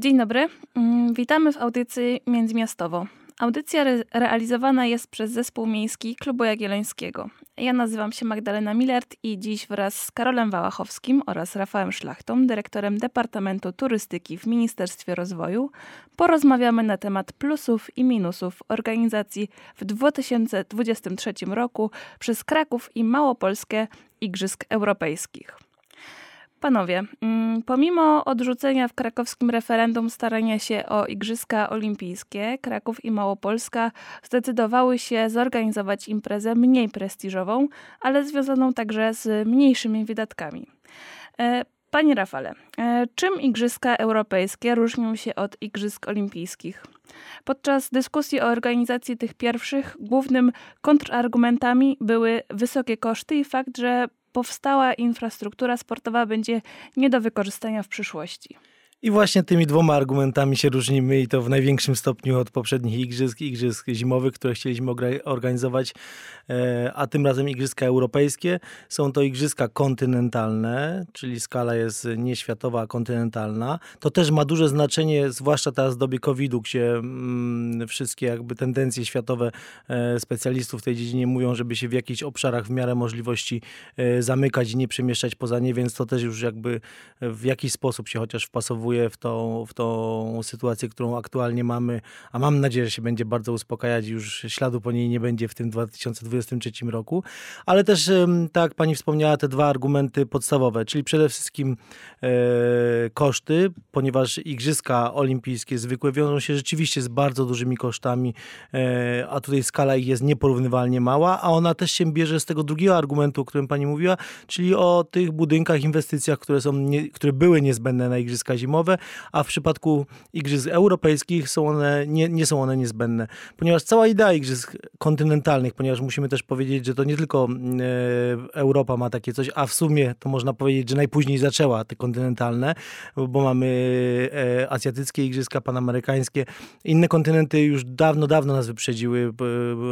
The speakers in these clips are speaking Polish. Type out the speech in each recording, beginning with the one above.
Dzień dobry, mm, witamy w audycji Międzymiastowo. Audycja re realizowana jest przez Zespół Miejski Klubu Jagiellońskiego. Ja nazywam się Magdalena Millert i dziś wraz z Karolem Wałachowskim oraz Rafałem Szlachtą, dyrektorem Departamentu Turystyki w Ministerstwie Rozwoju, porozmawiamy na temat plusów i minusów organizacji w 2023 roku przez Kraków i Małopolskę Igrzysk Europejskich. Panowie, mm, pomimo odrzucenia w krakowskim referendum starania się o Igrzyska Olimpijskie, Kraków i Małopolska zdecydowały się zorganizować imprezę mniej prestiżową, ale związaną także z mniejszymi wydatkami. E, panie Rafale, e, czym Igrzyska Europejskie różnią się od Igrzysk Olimpijskich? Podczas dyskusji o organizacji tych pierwszych głównym kontrargumentami były wysokie koszty i fakt, że powstała infrastruktura sportowa będzie nie do wykorzystania w przyszłości. I właśnie tymi dwoma argumentami się różnimy i to w największym stopniu od poprzednich igrzysk, igrzysk zimowych, które chcieliśmy organizować, e, a tym razem igrzyska europejskie. Są to igrzyska kontynentalne, czyli skala jest nie światowa, a kontynentalna. To też ma duże znaczenie, zwłaszcza teraz w dobie COVID-u, gdzie mm, wszystkie jakby tendencje światowe e, specjalistów w tej dziedzinie mówią, żeby się w jakichś obszarach w miarę możliwości e, zamykać i nie przemieszczać poza nie, więc to też już jakby w jakiś sposób się chociaż wpasowuje w tą, w tą sytuację, którą aktualnie mamy, a mam nadzieję, że się będzie bardzo uspokajać i już śladu po niej nie będzie w tym 2023 roku. Ale też, tak pani wspomniała, te dwa argumenty podstawowe, czyli przede wszystkim e, koszty, ponieważ Igrzyska Olimpijskie zwykłe wiążą się rzeczywiście z bardzo dużymi kosztami, e, a tutaj skala ich jest nieporównywalnie mała, a ona też się bierze z tego drugiego argumentu, o którym pani mówiła, czyli o tych budynkach, inwestycjach, które, są nie, które były niezbędne na Igrzyska Zimowe a w przypadku igrzysk europejskich są one, nie, nie są one niezbędne. Ponieważ cała idea igrzysk kontynentalnych, ponieważ musimy też powiedzieć, że to nie tylko e, Europa ma takie coś, a w sumie to można powiedzieć, że najpóźniej zaczęła te kontynentalne, bo mamy e, azjatyckie igrzyska, panamerykańskie. Inne kontynenty już dawno, dawno nas wyprzedziły,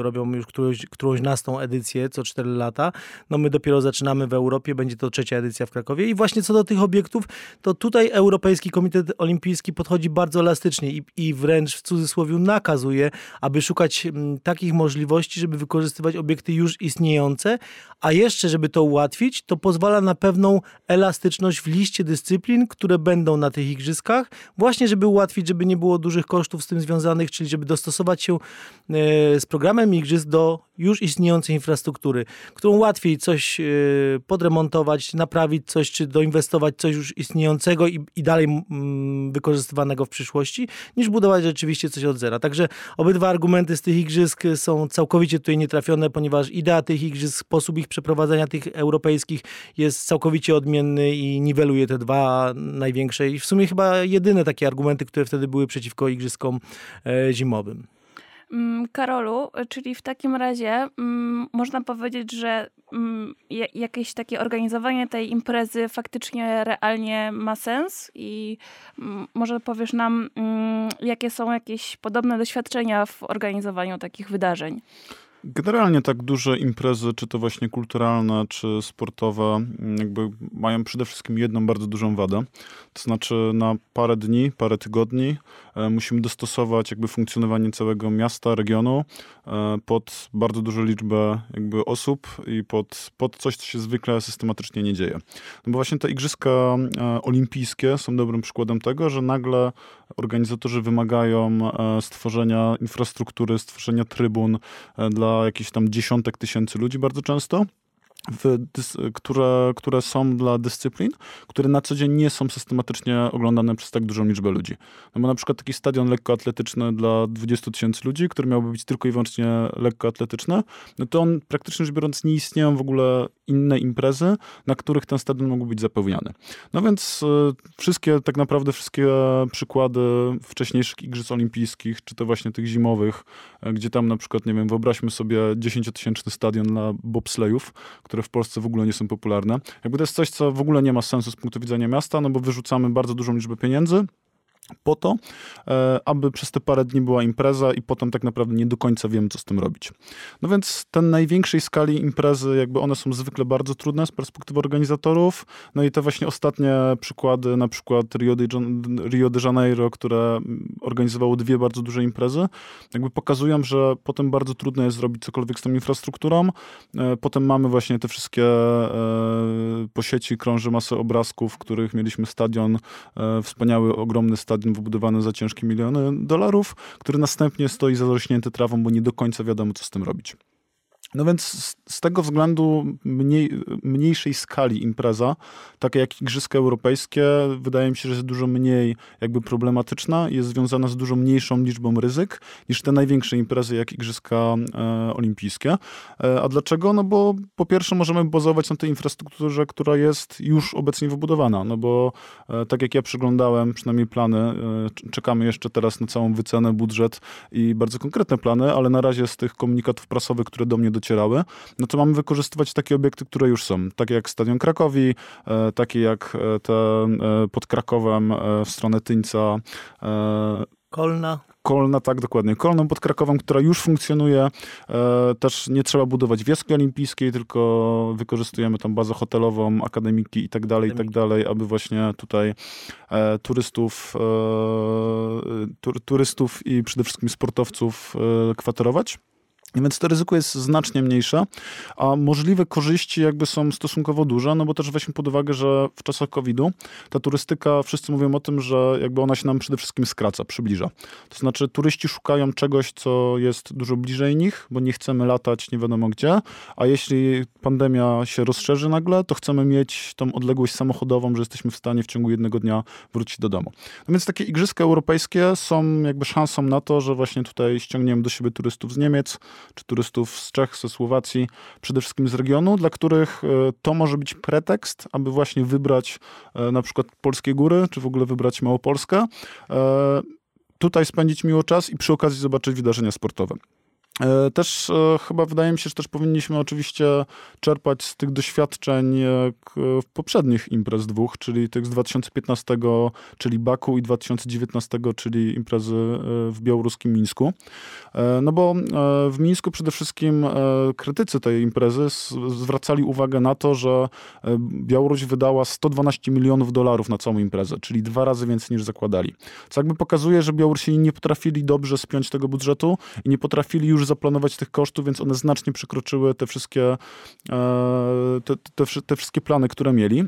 robią już którąś, którąś nastą edycję co 4 lata. No my dopiero zaczynamy w Europie, będzie to trzecia edycja w Krakowie i właśnie co do tych obiektów, to tutaj Europejski Komitet Olimpijski podchodzi bardzo elastycznie i, i wręcz w cudzysłowie nakazuje, aby szukać m, mm, takich możliwości, żeby wykorzystywać obiekty już istniejące, a jeszcze, żeby to ułatwić, to pozwala na pewną elastyczność w liście dyscyplin, które będą na tych igrzyskach, właśnie żeby ułatwić, żeby nie było dużych kosztów z tym związanych, czyli żeby dostosować się e, z programem igrzysk do już istniejącej infrastruktury, którą łatwiej coś e, podremontować, naprawić coś, czy doinwestować coś już istniejącego i, i dalej wykorzystywanego w przyszłości, niż budować rzeczywiście coś od zera. Także obydwa argumenty z tych igrzysk są całkowicie tutaj nietrafione, ponieważ idea tych igrzysk, sposób ich przeprowadzenia tych europejskich jest całkowicie odmienny i niweluje te dwa największe i w sumie chyba jedyne takie argumenty, które wtedy były przeciwko igrzyskom e, zimowym. Mm, Karolu, czyli w takim razie mm, można powiedzieć, że mm, jakieś takie organizowanie tej imprezy faktycznie realnie ma sens i może powiesz nam, jakie są jakieś podobne doświadczenia w organizowaniu takich wydarzeń? Generalnie tak duże imprezy, czy to właśnie kulturalne, czy sportowe, jakby mają przede wszystkim jedną bardzo dużą wadę. To znaczy na parę dni, parę tygodni musimy dostosować jakby funkcjonowanie całego miasta, regionu e, pod bardzo dużą liczbę jakby osób i pod, pod coś, co się zwykle systematycznie nie dzieje. No bo właśnie te igrzyska e, olimpijskie są dobrym przykładem tego, że nagle organizatorzy wymagają stworzenia infrastruktury, stworzenia trybun dla jakichś tam dziesiątek tysięcy ludzi bardzo często które, które są dla dyscyplin, które na co dzień nie są systematycznie oglądane przez tak dużą liczbę ludzi. No bo na przykład taki stadion lekkoatletyczny dla 20 tysięcy ludzi, który miałby być tylko i wyłącznie lekkoatletyczny, no to on praktycznie rzecz biorąc nie istnieją w ogóle inne imprezy, na których ten stadion mógł być zapełniany. No więc y, wszystkie, tak naprawdę wszystkie przykłady wcześniejszych igrzysk olimpijskich, czy to właśnie tych zimowych, y, gdzie tam na przykład, nie wiem, wyobraźmy sobie 10-tysięczny stadion dla bobslejów, które w Polsce w ogóle nie są popularne. Jakby to jest coś, co w ogóle nie ma sensu z punktu widzenia miasta, no bo wyrzucamy bardzo dużą liczbę pieniędzy, po to, e, aby przez te parę dni była impreza i potem tak naprawdę nie do końca wiemy, co z tym robić. No więc ten największej skali imprezy, jakby one są zwykle bardzo trudne z perspektywy organizatorów, no i te właśnie ostatnie przykłady, na przykład Rio de, Rio de Janeiro, które organizowało dwie bardzo duże imprezy, jakby pokazują, że potem bardzo trudno jest zrobić cokolwiek z tą infrastrukturą. E, potem mamy właśnie te wszystkie e, po sieci krąży masę obrazków, w których mieliśmy stadion, wspaniały, ogromny stadion, stadion wybudowany za ciężkie miliony dolarów, który następnie stoi zarośnięty trawą, bo nie do końca wiadomo, co z tym robić. No więc z, z tego względu mniej, mniejszej skali impreza, taka jak Igrzyska Europejskie, wydaje mi się, że jest dużo mniej jakby problematyczna i jest związana z dużo mniejszą liczbą ryzyk niż te największe imprezy jak Igrzyska e, Olimpijskie. E, a dlaczego? No bo po pierwsze możemy bazować na tej infrastrukturze, która jest już obecnie wybudowana, no bo e, tak jak ja przyglądałem przynajmniej plany, e, czekamy jeszcze teraz na całą wycenę, budżet i bardzo konkretne plany, ale na razie z tych komunikatów prasowych, które do mnie docierały, no to mamy wykorzystywać takie obiekty, które już są, takie jak Stadion Krakowi, e, takie jak e, te e, pod Krakowem w stronę Tyńca. Kolna. Kolna, tak, dokładnie. Kolną pod Krakowem, która już funkcjonuje. też nie trzeba budować wioski olimpijskiej, tylko wykorzystujemy tam bazę hotelową, akademiki i tak dalej, i tak dalej, aby właśnie tutaj turystów, turystów i przede wszystkim sportowców kwaterować. Więc to ryzyko jest znacznie mniejsze, a możliwe korzyści jakby są stosunkowo duże, no bo też weźmy pod uwagę, że w czasach COVID-u ta turystyka, wszyscy mówią o tym, że jakby ona się nam przede wszystkim skraca, przybliża. To znaczy turyści szukają czegoś, co jest dużo bliżej nich, bo nie chcemy latać nie wiadomo gdzie, a jeśli pandemia się rozszerzy nagle, to chcemy mieć tą odległość samochodową, że jesteśmy w stanie w ciągu jednego dnia wrócić do domu. No więc takie igrzyska europejskie są jakby szansą na to, że właśnie tutaj ściągniemy do siebie turystów z Niemiec, czy turystów z Czech, ze Słowacji, przede wszystkim z regionu, dla których e, to może być pretekst, aby właśnie wybrać e, na przykład polskie góry, czy w ogóle wybrać Małopolskę, e, tutaj spędzić miło czas i przy okazji zobaczyć wydarzenia sportowe. E, też e, chyba wydaje mi się, że też powinniśmy oczywiście czerpać z tych doświadczeń w poprzednich imprez dwóch, czyli tych z 2015, czyli Baku i 2019, czyli imprezy e, w białoruskim Mińsku. No bo w Mińsku przede wszystkim krytycy tej imprezy zwracali uwagę na to, że Białoruś wydała 112 milionów dolarów na całą imprezę, czyli dwa razy więcej niż zakładali. Co jakby pokazuje, że Białorusini nie potrafili dobrze spiąć tego budżetu i nie potrafili już zaplanować tych kosztów, więc one znacznie przekroczyły te wszystkie, e, te, te, te wszystkie plany, które mieli.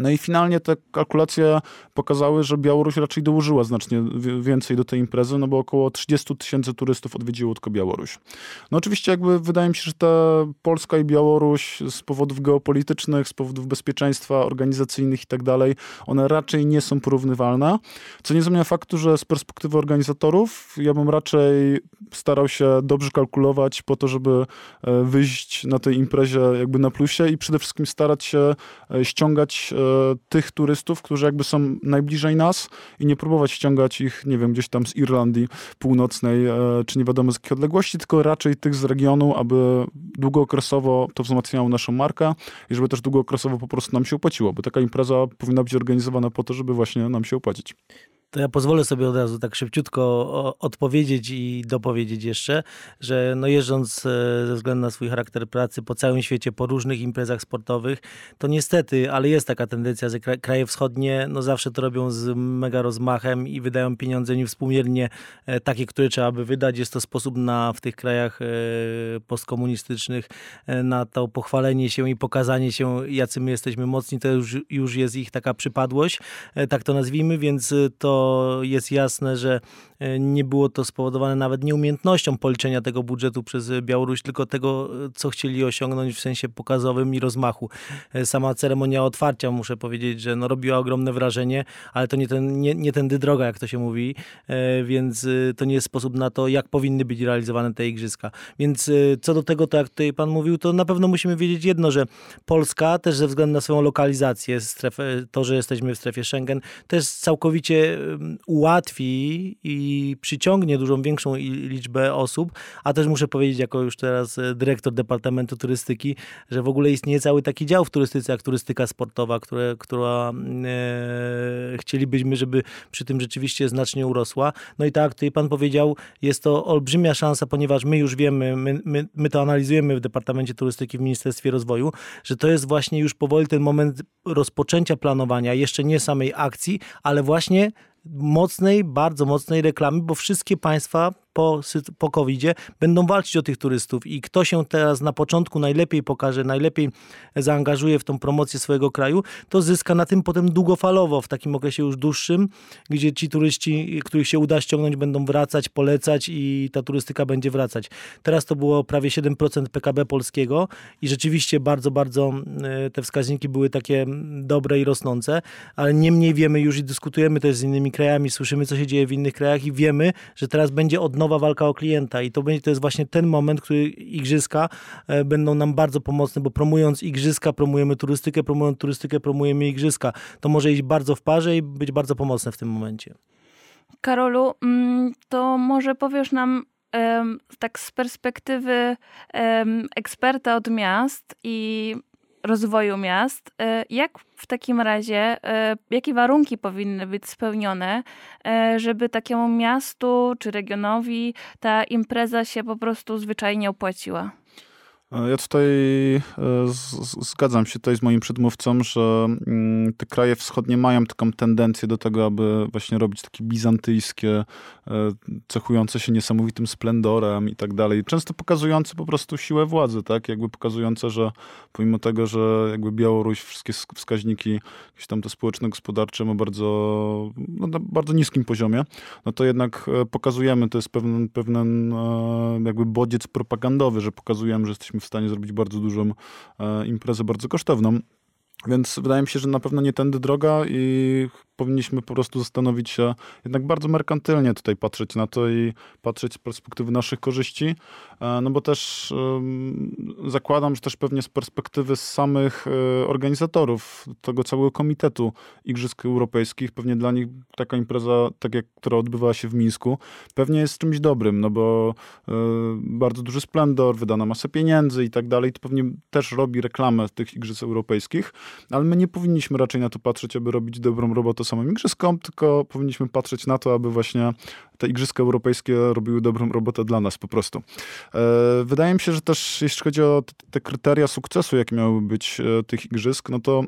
No i finalnie te kalkulacje pokazały, że Białoruś raczej dołożyła znacznie więcej do tej imprezy, no bo około 30 tysięcy turystów odwiedziło tylko Białoruś. No oczywiście jakby wydaje mi się, że ta Polska i Białoruś z powodów geopolitycznych, z powodów bezpieczeństwa organizacyjnych i tak dalej, one raczej nie są porównywalne, co nie zmienia faktu, że z perspektywy organizatorów ja bym raczej starał się dobrze kalkulować po to, żeby e, wyjść na tej imprezie jakby na plusie i przede wszystkim starać się e, ściągać e, tych turystów, którzy jakby są najbliżej nas i nie próbować ściągać ich, nie wiem, gdzieś tam z Irlandii Północnej, e, czy nie wiadomo z jakiej odległości, tylko raczej tych z regionu, aby długookresowo to wzmacniało naszą markę i żeby też długookresowo po prostu nam się opłaciło, bo taka impreza powinna być organizowana po to, żeby właśnie nam się opłacić. To ja pozwolę sobie od razu tak szybciutko odpowiedzieć i dopowiedzieć jeszcze, że no jeżdżąc e, ze względu na swój charakter pracy po całym świecie, po różnych imprezach sportowych, to niestety, ale jest taka tendencja, że kraje wschodnie no zawsze to robią z mega rozmachem i wydają pieniądze niewspółmiernie e, takie, które trzeba by wydać. Jest to sposób na w tych krajach e, postkomunistycznych na to pochwalenie się i pokazanie się, jacy my jesteśmy mocni. To już, już jest ich taka przypadłość, tak to nazwijmy, więc to jest jasne, że nie było to spowodowane nawet nieumiejętnością policzenia tego budżetu przez Białoruś, tylko tego, co chcieli osiągnąć w sensie pokazowym i rozmachu. E, sama ceremonia otwarcia, muszę powiedzieć, że no, robiła ogromne wrażenie, ale to nie, ten, nie, nie tędy droga, jak to się mówi, e, więc to nie jest sposób na to, jak powinny być realizowane te igrzyska. Więc co do tego, to jak tutaj pan mówił, to na pewno musimy wiedzieć jedno, że Polska też ze względu na swoją lokalizację, strefę, to, że jesteśmy w strefie Schengen, też całkowicie ułatwi i i przyciągnie dużą większą liczbę osób, a też muszę powiedzieć jako już teraz e, dyrektor Departamentu Turystyki, że w ogóle istnieje cały taki dział w turystyce, jak turystyka sportowa, które, która e, chcielibyśmy, żeby przy tym rzeczywiście znacznie urosła. No i tak, tutaj pan powiedział, jest to olbrzymia szansa, ponieważ my już wiemy, my, my, my to analizujemy w Departamencie Turystyki w Ministerstwie Rozwoju, że to jest właśnie już powoli ten moment rozpoczęcia planowania, jeszcze nie samej akcji, ale właśnie mocnej, bardzo mocnej reklamy, bo wszystkie państwa po, po covid będą walczyć o tych turystów i kto się teraz na początku najlepiej pokaże, najlepiej zaangażuje w tą promocję swojego kraju, to zyska na tym potem długofalowo, w takim okresie już dłuższym, gdzie ci turyści, których się uda ściągnąć, będą wracać, polecać i ta turystyka będzie wracać. Teraz to było prawie 7% PKB polskiego i rzeczywiście bardzo, bardzo e, te wskaźniki były takie dobre i rosnące, ale niemniej wiemy już i dyskutujemy też z innymi krajami, słyszymy co się dzieje w innych krajach i wiemy, że teraz będzie od nowa walka o klienta i to będzie to jest właśnie ten moment, który igrzyska e, będą nam bardzo pomocne, bo promując igrzyska, promujemy turystykę, promując turystykę, promujemy igrzyska. To może iść bardzo w parze i być bardzo pomocne w tym momencie. Karolu, mm, to może powiesz nam tak z perspektywy eksperta od miast i rozwoju miast. E, jak w takim razie, e, jakie warunki powinny być spełnione, e, żeby takiemu miastu czy regionowi ta impreza się po prostu zwyczajnie opłaciła? Ja tutaj zgadzam się tutaj z moim przedmówcą, że mm, te kraje wschodnie mają taką tendencję do tego, aby właśnie robić takie bizantyjskie E, cechujące się niesamowitym splendorem i tak dalej. Często pokazujące po prostu siłę władzy, tak? Jakby pokazujące, że pomimo tego, że jakby Białoruś wszystkie wskaźniki jakieś tam te społeczno-gospodarcze ma bardzo, no, na bardzo niskim poziomie, no to jednak e, pokazujemy, to jest pewien, pewien e, jakby bodziec propagandowy, że pokazujemy, że jesteśmy w stanie zrobić bardzo dużą imprezę, bardzo kosztowną. Więc wydaje mi się, że na pewno nie tędy droga i powinniśmy po prostu zastanowić się jednak bardzo merkantylnie tutaj patrzeć na to i patrzeć z perspektywy naszych korzyści, e, no bo też zakładam, że też pewnie z perspektywy samych e, organizatorów tego całego komitetu Igrzysk Europejskich, pewnie dla nich taka impreza, tak jak, która odbywała się w Mińsku, pewnie jest czymś dobrym, no bo e, bardzo duży splendor, wydana masa pieniędzy i tak dalej, to pewnie też robi reklamę tych Igrzysk Europejskich, ale my nie powinniśmy raczej na to patrzeć, aby robić dobrą robotę samym igrzyskom, tylko powinniśmy patrzeć na to, aby właśnie te igrzyska europejskie robiły dobrą robotę dla nas po prostu. E, wydaje mi się, że też jeśli chodzi o te kryteria sukcesu, jakie miałyby być e, tych igrzysk, no to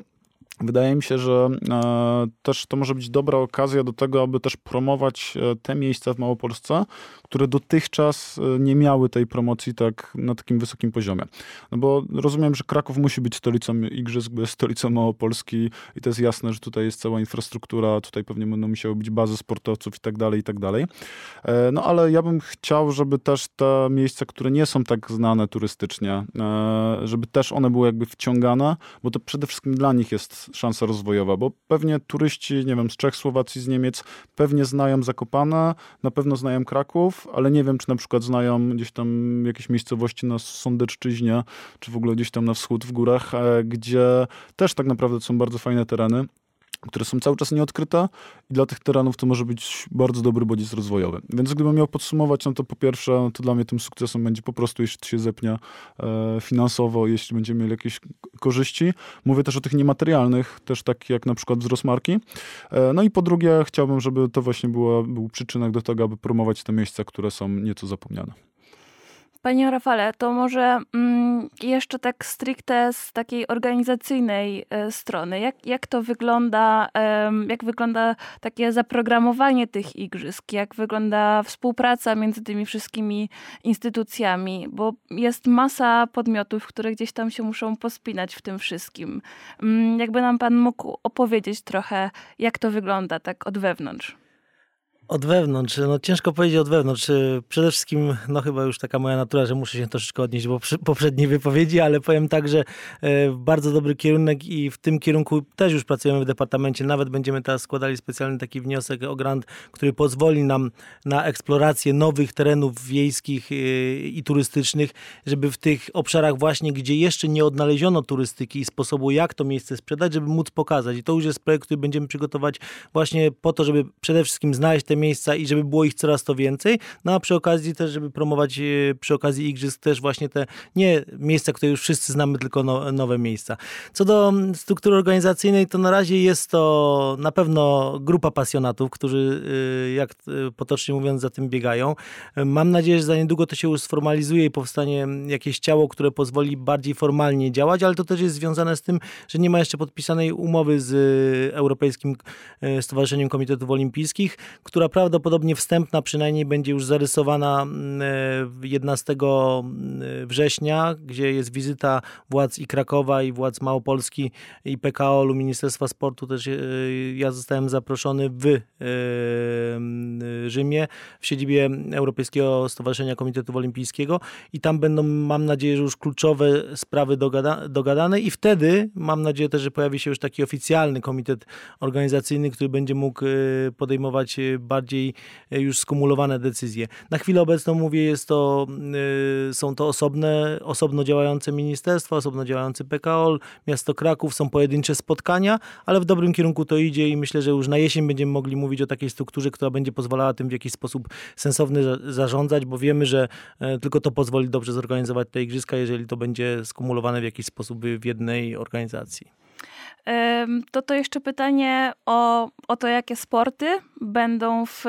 Wydaje mi się, że e, też to może być dobra okazja do tego, aby też promować e, te miejsca w Małopolsce, które dotychczas e, nie miały tej promocji tak na takim wysokim poziomie. No bo rozumiem, że Kraków musi być stolicą igrzysk, bo jest stolicą Małopolski i to jest jasne, że tutaj jest cała infrastruktura, tutaj pewnie będą musiały być bazy sportowców i tak dalej, i tak dalej. No ale ja bym chciał, żeby też te miejsca, które nie są tak znane turystycznie, żeby też one były jakby wciągane, bo to przede wszystkim dla nich jest szansa rozwojowa, bo pewnie turyści, nie wiem, z Czech, Słowacji, z Niemiec pewnie znają Zakopane, na pewno znają Kraków, ale nie wiem, czy na przykład znają gdzieś tam jakieś miejscowości na Sądeczczyźnie, czy w ogóle gdzieś tam na wschód w górach, e, gdzie też tak naprawdę są bardzo fajne tereny które są cały czas nieodkryte i dla tych terenów to może być bardzo dobry bodziec rozwojowy. Więc gdybym miał podsumować, no to po pierwsze, to dla mnie tym sukcesem będzie po prostu, jeśli się zepnie e, finansowo, jeśli będziemy mieli jakieś korzyści. Mówię też o tych niematerialnych, też tak jak na przykład wzrost marki. E, no i po drugie, chciałbym, żeby to właśnie było, był przyczynek do tego, aby promować te miejsca, które są nieco zapomniane. Panie Rafale, to może mm, jeszcze tak stricte z takiej organizacyjnej e, strony. Jak, jak to wygląda, e, jak wygląda takie zaprogramowanie tych igrzysk? Jak wygląda współpraca między tymi wszystkimi instytucjami? Bo jest masa podmiotów, które gdzieś tam się muszą pospinać w tym wszystkim. Mm, jakby nam pan mógł opowiedzieć trochę, jak to wygląda tak od wewnątrz? Od wewnątrz, no ciężko powiedzieć od wewnątrz. Przede wszystkim, no chyba już taka moja natura, że muszę się troszeczkę odnieść do poprzedniej wypowiedzi, ale powiem tak, że e, bardzo dobry kierunek i w tym kierunku też już pracujemy w departamencie. Nawet będziemy teraz składali specjalny taki wniosek o grant, który pozwoli nam na eksplorację nowych terenów wiejskich e, i turystycznych, żeby w tych obszarach właśnie, gdzie jeszcze nie odnaleziono turystyki i sposobu, jak to miejsce sprzedać, żeby móc pokazać. I to już jest projekt, który będziemy przygotować właśnie po to, żeby przede wszystkim znaleźć te te miejsca i żeby było ich coraz to więcej, no a przy okazji też, żeby promować przy okazji igrzysk też właśnie te nie miejsca, które już wszyscy znamy, tylko no, nowe miejsca. Co do mm, struktury organizacyjnej, to na razie jest to na pewno grupa pasjonatów, którzy, y, jak y, potocznie mówiąc, za tym biegają. Mam nadzieję, że za niedługo to się już sformalizuje i powstanie jakieś ciało, które pozwoli bardziej formalnie działać, ale to też jest związane z tym, że nie ma jeszcze podpisanej umowy z Europejskim Stowarzyszeniem Komitetów Olimpijskich, która prawdopodobnie wstępna przynajmniej będzie już zarysowana 11 września, gdzie jest wizyta władz i Krakowa, i władz Małopolski, i PKO-u, Ministerstwa Sportu. Też e, ja zostałem zaproszony w e, Rzymie, w siedzibie Europejskiego Stowarzyszenia Komitetu Olimpijskiego i tam będą, mam nadzieję, że już kluczowe sprawy dogada, dogadane i wtedy mam nadzieję też, że pojawi się już taki oficjalny komitet organizacyjny, który będzie mógł e, podejmować bardziej już skumulowane decyzje. Na chwilę obecną mówię, jest to, są to osobne, osobno działające ministerstwa, osobno działający PKOL, miasto Kraków, są pojedyncze spotkania, ale w dobrym kierunku to idzie i myślę, że już na jesień będziemy mogli mówić o takiej strukturze, która będzie pozwalała tym w jakiś sposób sensowny zarządzać, bo wiemy, że e, tylko to pozwoli dobrze zorganizować te igrzyska, jeżeli to będzie skumulowane w jakiś sposób w jednej organizacji. To to jeszcze pytanie o, o to, jakie sporty będą w,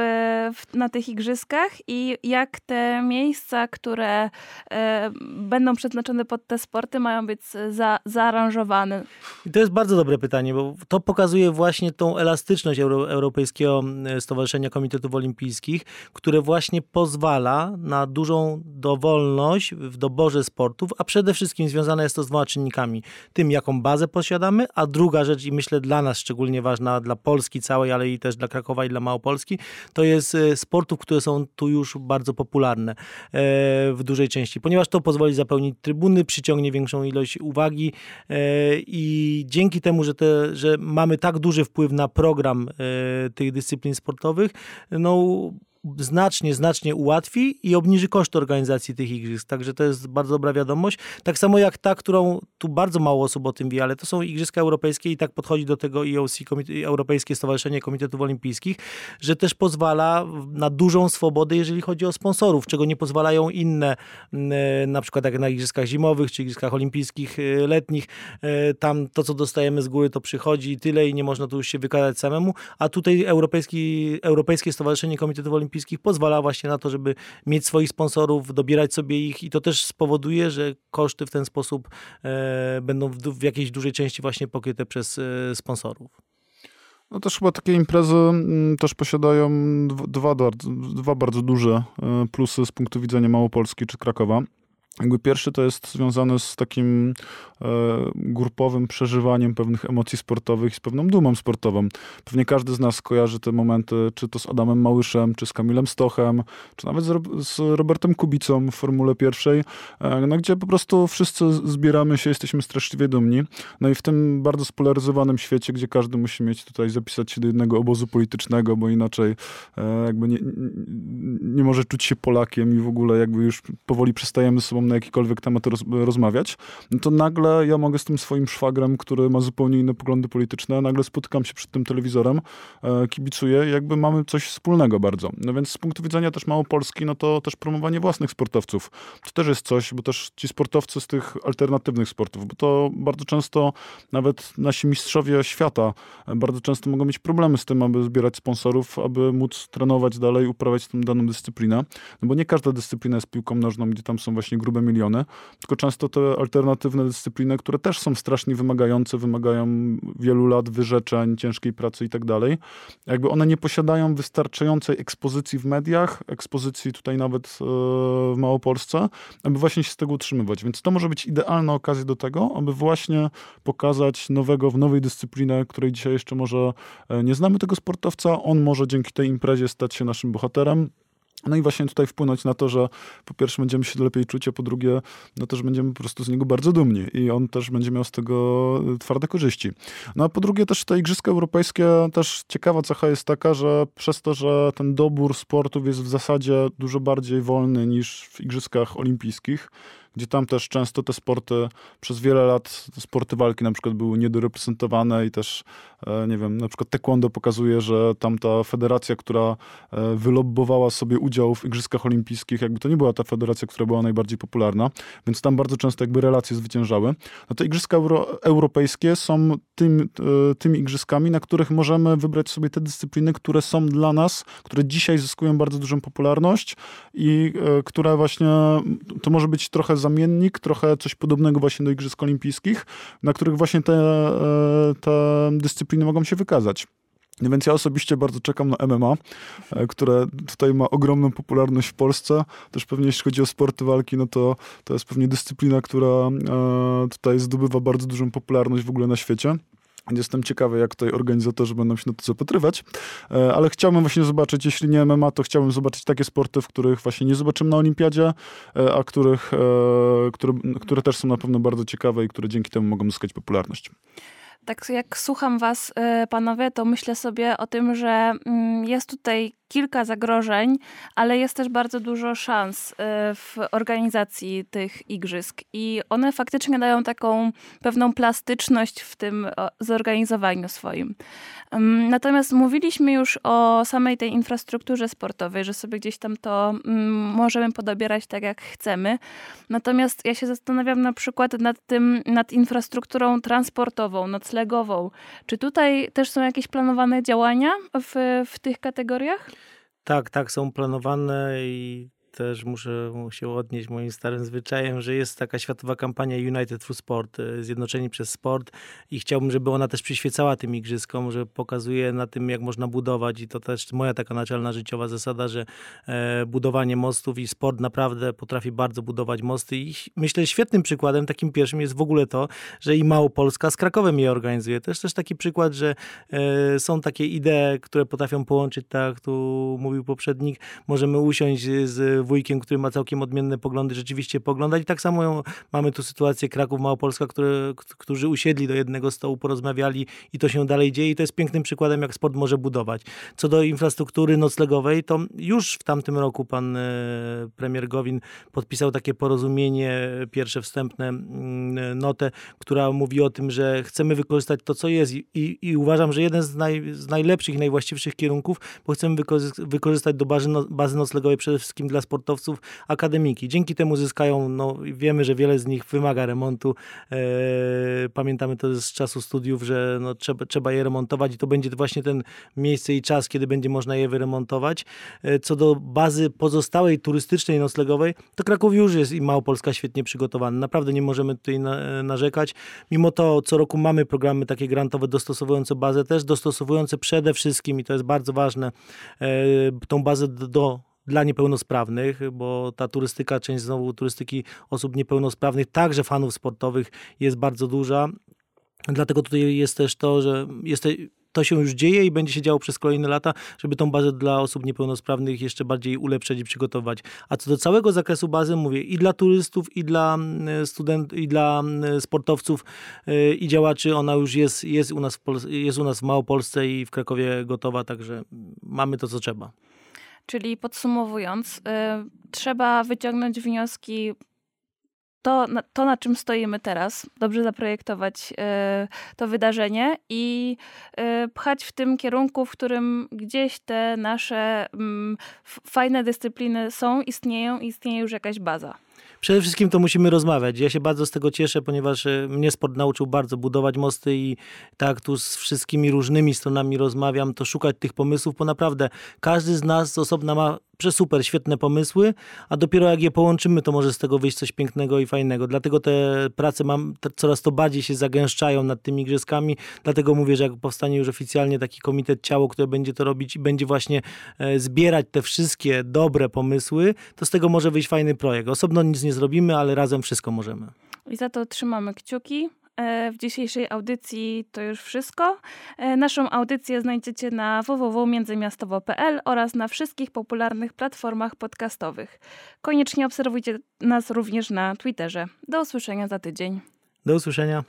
w, na tych igrzyskach i jak te miejsca, które e, będą przeznaczone pod te sporty, mają być za, zaaranżowane. I to jest bardzo dobre pytanie, bo to pokazuje właśnie tą elastyczność Euro, Europejskiego Stowarzyszenia Komitetów Olimpijskich, które właśnie pozwala na dużą dowolność w doborze sportów, a przede wszystkim związane jest to z dwoma czynnikami. Tym, jaką bazę posiadamy, a druga rzecz i myślę dla nas szczególnie ważna, dla Polski całej, ale i też dla Krakowa i dla Małopolski, to jest e, sportów, które są tu już bardzo popularne e, w dużej części, ponieważ to pozwoli zapełnić trybuny, przyciągnie większą ilość uwagi e, i dzięki temu, że, te, że mamy tak duży wpływ na program tych dyscyplin sportowych, no znacznie, znacznie ułatwi i obniży koszty organizacji tych igrzysk. Także to jest bardzo dobra wiadomość. Tak samo jak ta, którą tu bardzo mało osób o tym wie, ale to są Igrzyska Europejskie i tak podchodzi do tego IOC, Europejskie Stowarzyszenie Komitetów Olimpijskich, że też pozwala na dużą swobodę, jeżeli chodzi o sponsorów, czego nie pozwalają inne, na przykład jak na Igrzyskach Zimowych czy Igrzyskach Olimpijskich e, letnich. E, tam to, co dostajemy z góry, to przychodzi i tyle i nie można tu już się wykazać samemu, a tutaj Europejski, Europejskie Stowarzyszenie Komitetów Olimpijskich olimpijskich pozwala właśnie na to, żeby mieć swoich sponsorów, dobierać sobie ich i to też spowoduje, że koszty w ten sposób e, będą w, w jakiejś dużej części właśnie pokryte przez e, sponsorów. No też chyba takie imprezy mm, też posiadają dwa, dwa bardzo duże e, plusy z punktu widzenia Małopolski czy Krakowa. Jakby pierwszy to jest związany z takim e, grupowym przeżywaniem pewnych emocji sportowych i z pewną dumą sportową. Pewnie każdy z nas kojarzy te momenty, czy to z Adamem Małyszem, czy z Kamilem Stochem, czy nawet z, z Robertem Kubicą w Formule Pierwszej, e, no, gdzie po prostu wszyscy zbieramy się, jesteśmy straszliwie dumni. No i w tym bardzo spolaryzowanym świecie, gdzie każdy musi mieć tutaj zapisać się do jednego obozu politycznego, bo inaczej e, jakby nie, nie może czuć się Polakiem i w ogóle jakby już powoli przestajemy sobą na jakikolwiek temat roz, rozmawiać, no to nagle ja mogę z tym swoim szwagrem, który ma zupełnie inne poglądy polityczne, nagle spotykam się przed tym telewizorem, e, kibicuję jakby mamy coś wspólnego bardzo. No więc z punktu widzenia też Małopolski, no to też promowanie własnych sportowców. To też jest coś, bo też ci sportowcy z tych alternatywnych sportów, bo to bardzo często nawet nasi mistrzowie świata e, bardzo często mogą mieć problemy z tym, aby zbierać sponsorów, aby móc trenować dalej, uprawiać tę daną dyscyplinę, no bo nie każda dyscyplina jest piłką nożną, gdzie tam są właśnie grube miliony, tylko często te alternatywne dyscypliny, które też są strasznie wymagające, wymagają wielu lat wyrzeczeń, ciężkiej pracy i tak dalej, jakby one nie posiadają wystarczającej ekspozycji w mediach, ekspozycji tutaj nawet e, w Małopolsce, aby właśnie się z tego utrzymywać. Więc to może być idealna okazja do tego, aby właśnie pokazać nowego w nowej dyscyplinie, której dzisiaj jeszcze może e, nie znamy tego sportowca. On może dzięki tej imprezie stać się naszym bohaterem. No i właśnie tutaj wpłynąć na to, że po pierwsze będziemy się lepiej czuć, a po drugie, no też będziemy po prostu z niego bardzo dumni i on też będzie miał z tego twarde korzyści. No a po drugie też te Igrzyska Europejskie, też ciekawa cecha jest taka, że przez to, że ten dobór sportów jest w zasadzie dużo bardziej wolny niż w Igrzyskach Olimpijskich, gdzie tam też często te sporty przez wiele lat, sporty walki na przykład były niedoreprezentowane i też nie wiem, na przykład taekwondo pokazuje, że tamta federacja, która e, wylobbowała sobie udział w Igrzyskach Olimpijskich, jakby to nie była ta federacja, która była najbardziej popularna, więc tam bardzo często jakby relacje zwyciężały. No to Igrzyska Euro europejskie są tym, e, tymi igrzyskami, na których możemy wybrać sobie te dyscypliny, które są dla nas, które dzisiaj zyskują bardzo dużą popularność i które właśnie, to może być trochę zamiennik, trochę coś podobnego właśnie do Igrzysk Olimpijskich, na których właśnie te, e, te dyscypliny mogą się wykazać. No więc ja osobiście bardzo czekam na MMA, e, które tutaj ma ogromną popularność w Polsce. Też pewnie jeśli chodzi o sporty walki, no to to jest pewnie dyscyplina, która e, tutaj zdobywa bardzo dużą popularność w ogóle na świecie. Jestem ciekawy, jak tutaj organizatorzy będą się na to zapatrywać, e, ale chciałbym właśnie zobaczyć, jeśli nie MMA, to chciałbym zobaczyć takie sporty, w których właśnie nie zobaczymy na olimpiadzie, a których, które, które też są na pewno bardzo ciekawe i które dzięki temu mogą zyskać popularność tak jak słucham was, panowie, to myślę sobie o tym, że mm, jest tutaj kilka zagrożeń, ale jest też bardzo dużo szans y, w organizacji tych igrzysk i one faktycznie dają taką pewną plastyczność w tym zorganizowaniu swoim. Natomiast mówiliśmy już o samej tej infrastrukturze sportowej, że sobie gdzieś tam to możemy podobierać tak jak chcemy. Natomiast ja się zastanawiam na przykład nad tym, nad infrastrukturą transportową, noclegową. Czy tutaj też są jakieś planowane działania w, w tych kategoriach? Tak, tak, są planowane i też muszę się odnieść moim starym zwyczajem, że jest taka światowa kampania United Through Sport, e, Zjednoczeni przez Sport i chciałbym, żeby ona też przyświecała tym igrzyskom, że pokazuje na tym, jak można budować i to też moja taka naczelna życiowa zasada, że e, budowanie mostów i sport naprawdę potrafi bardzo budować mosty i myślę świetnym przykładem, takim pierwszym jest w ogóle to, że i Małopolska z Krakowem je organizuje. To jest też taki przykład, że e, są takie idee, które potrafią połączyć, tak jak tu mówił poprzednik, możemy usiąść z wujkiem, który ma całkiem odmienne poglądy, rzeczywiście poglądać. I tak samo mamy tu sytuację Kraków, Małopolska, które, którzy usiedli do jednego stołu, porozmawiali i to się dalej dzieje. I to jest pięknym przykładem, jak sport może budować. Co do infrastruktury noclegowej, to już w tamtym roku pan e, premier Gowin podpisał takie porozumienie, pierwsze wstępne mm, notę, która mówi o tym, że chcemy wykorzystać to, co jest i, i, i uważam, że jeden z, naj, z najlepszych i najwłaściwszych kierunków, bo chcemy wykorzystać do bazy, no, bazy noclegowej przede wszystkim dla sportu sportowców akademiki. Dzięki temu zyskają, no wiemy, że wiele z nich wymaga remontu. E, pamiętamy to z czasu studiów, że no, trzeba, trzeba je remontować i to będzie właśnie ten miejsce i czas, kiedy będzie można je wyremontować. E, co do bazy pozostałej turystycznej, noclegowej, to Kraków już jest i Małopolska świetnie przygotowany. Naprawdę nie możemy tutaj na, narzekać. Mimo to co roku mamy programy takie grantowe dostosowujące bazę też, dostosowujące przede wszystkim, i to jest bardzo ważne, e, tą bazę do dla niepełnosprawnych, bo ta turystyka, część znowu turystyki osób niepełnosprawnych, także fanów sportowych jest bardzo duża. Dlatego tutaj jest też to, że jest to się już dzieje i będzie się działo przez kolejne lata, żeby tą bazę dla osób niepełnosprawnych jeszcze bardziej ulepszać i przygotować. A co do całego zakresu bazy, mówię i dla turystów, i dla mm, studentów, i dla mm, sportowców, y, i działaczy, ona już jest, jest, u nas w jest u nas w Małopolsce i w Krakowie gotowa, także mamy to, co trzeba. Czyli podsumowując, y, trzeba wyciągnąć wnioski to, to, na czym stoimy teraz, dobrze zaprojektować y, to wydarzenie i y, pchać w tym kierunku, w którym gdzieś te nasze mm, fajne dyscypliny są, istnieją i istnieje już jakaś baza. Przede wszystkim to musimy rozmawiać. Ja się bardzo z tego cieszę, ponieważ e, mnie sport nauczył bardzo budować mosty i tak tu z wszystkimi różnymi stronami rozmawiam, to szukać tych pomysłów, bo naprawdę każdy z nas osobna ma przesuper, świetne pomysły, a dopiero jak je połączymy, to może z tego wyjść coś pięknego i fajnego. Dlatego te prace mam, coraz to bardziej się zagęszczają nad tymi igrzyskami, dlatego mówię, że jak powstanie już oficjalnie taki komitet ciało, które będzie to robić i będzie właśnie e, zbierać te wszystkie dobre pomysły, to z tego może wyjść fajny projekt. Osobno nic nie zrobimy, ale razem wszystko możemy. I za to trzymamy kciuki. E, w dzisiejszej audycji to już wszystko. E, naszą audycję znajdziecie na www.międzymiastowo.pl oraz na wszystkich popularnych platformach podcastowych. Koniecznie obserwujcie nas również na Twitterze. Do usłyszenia za tydzień. Do usłyszenia.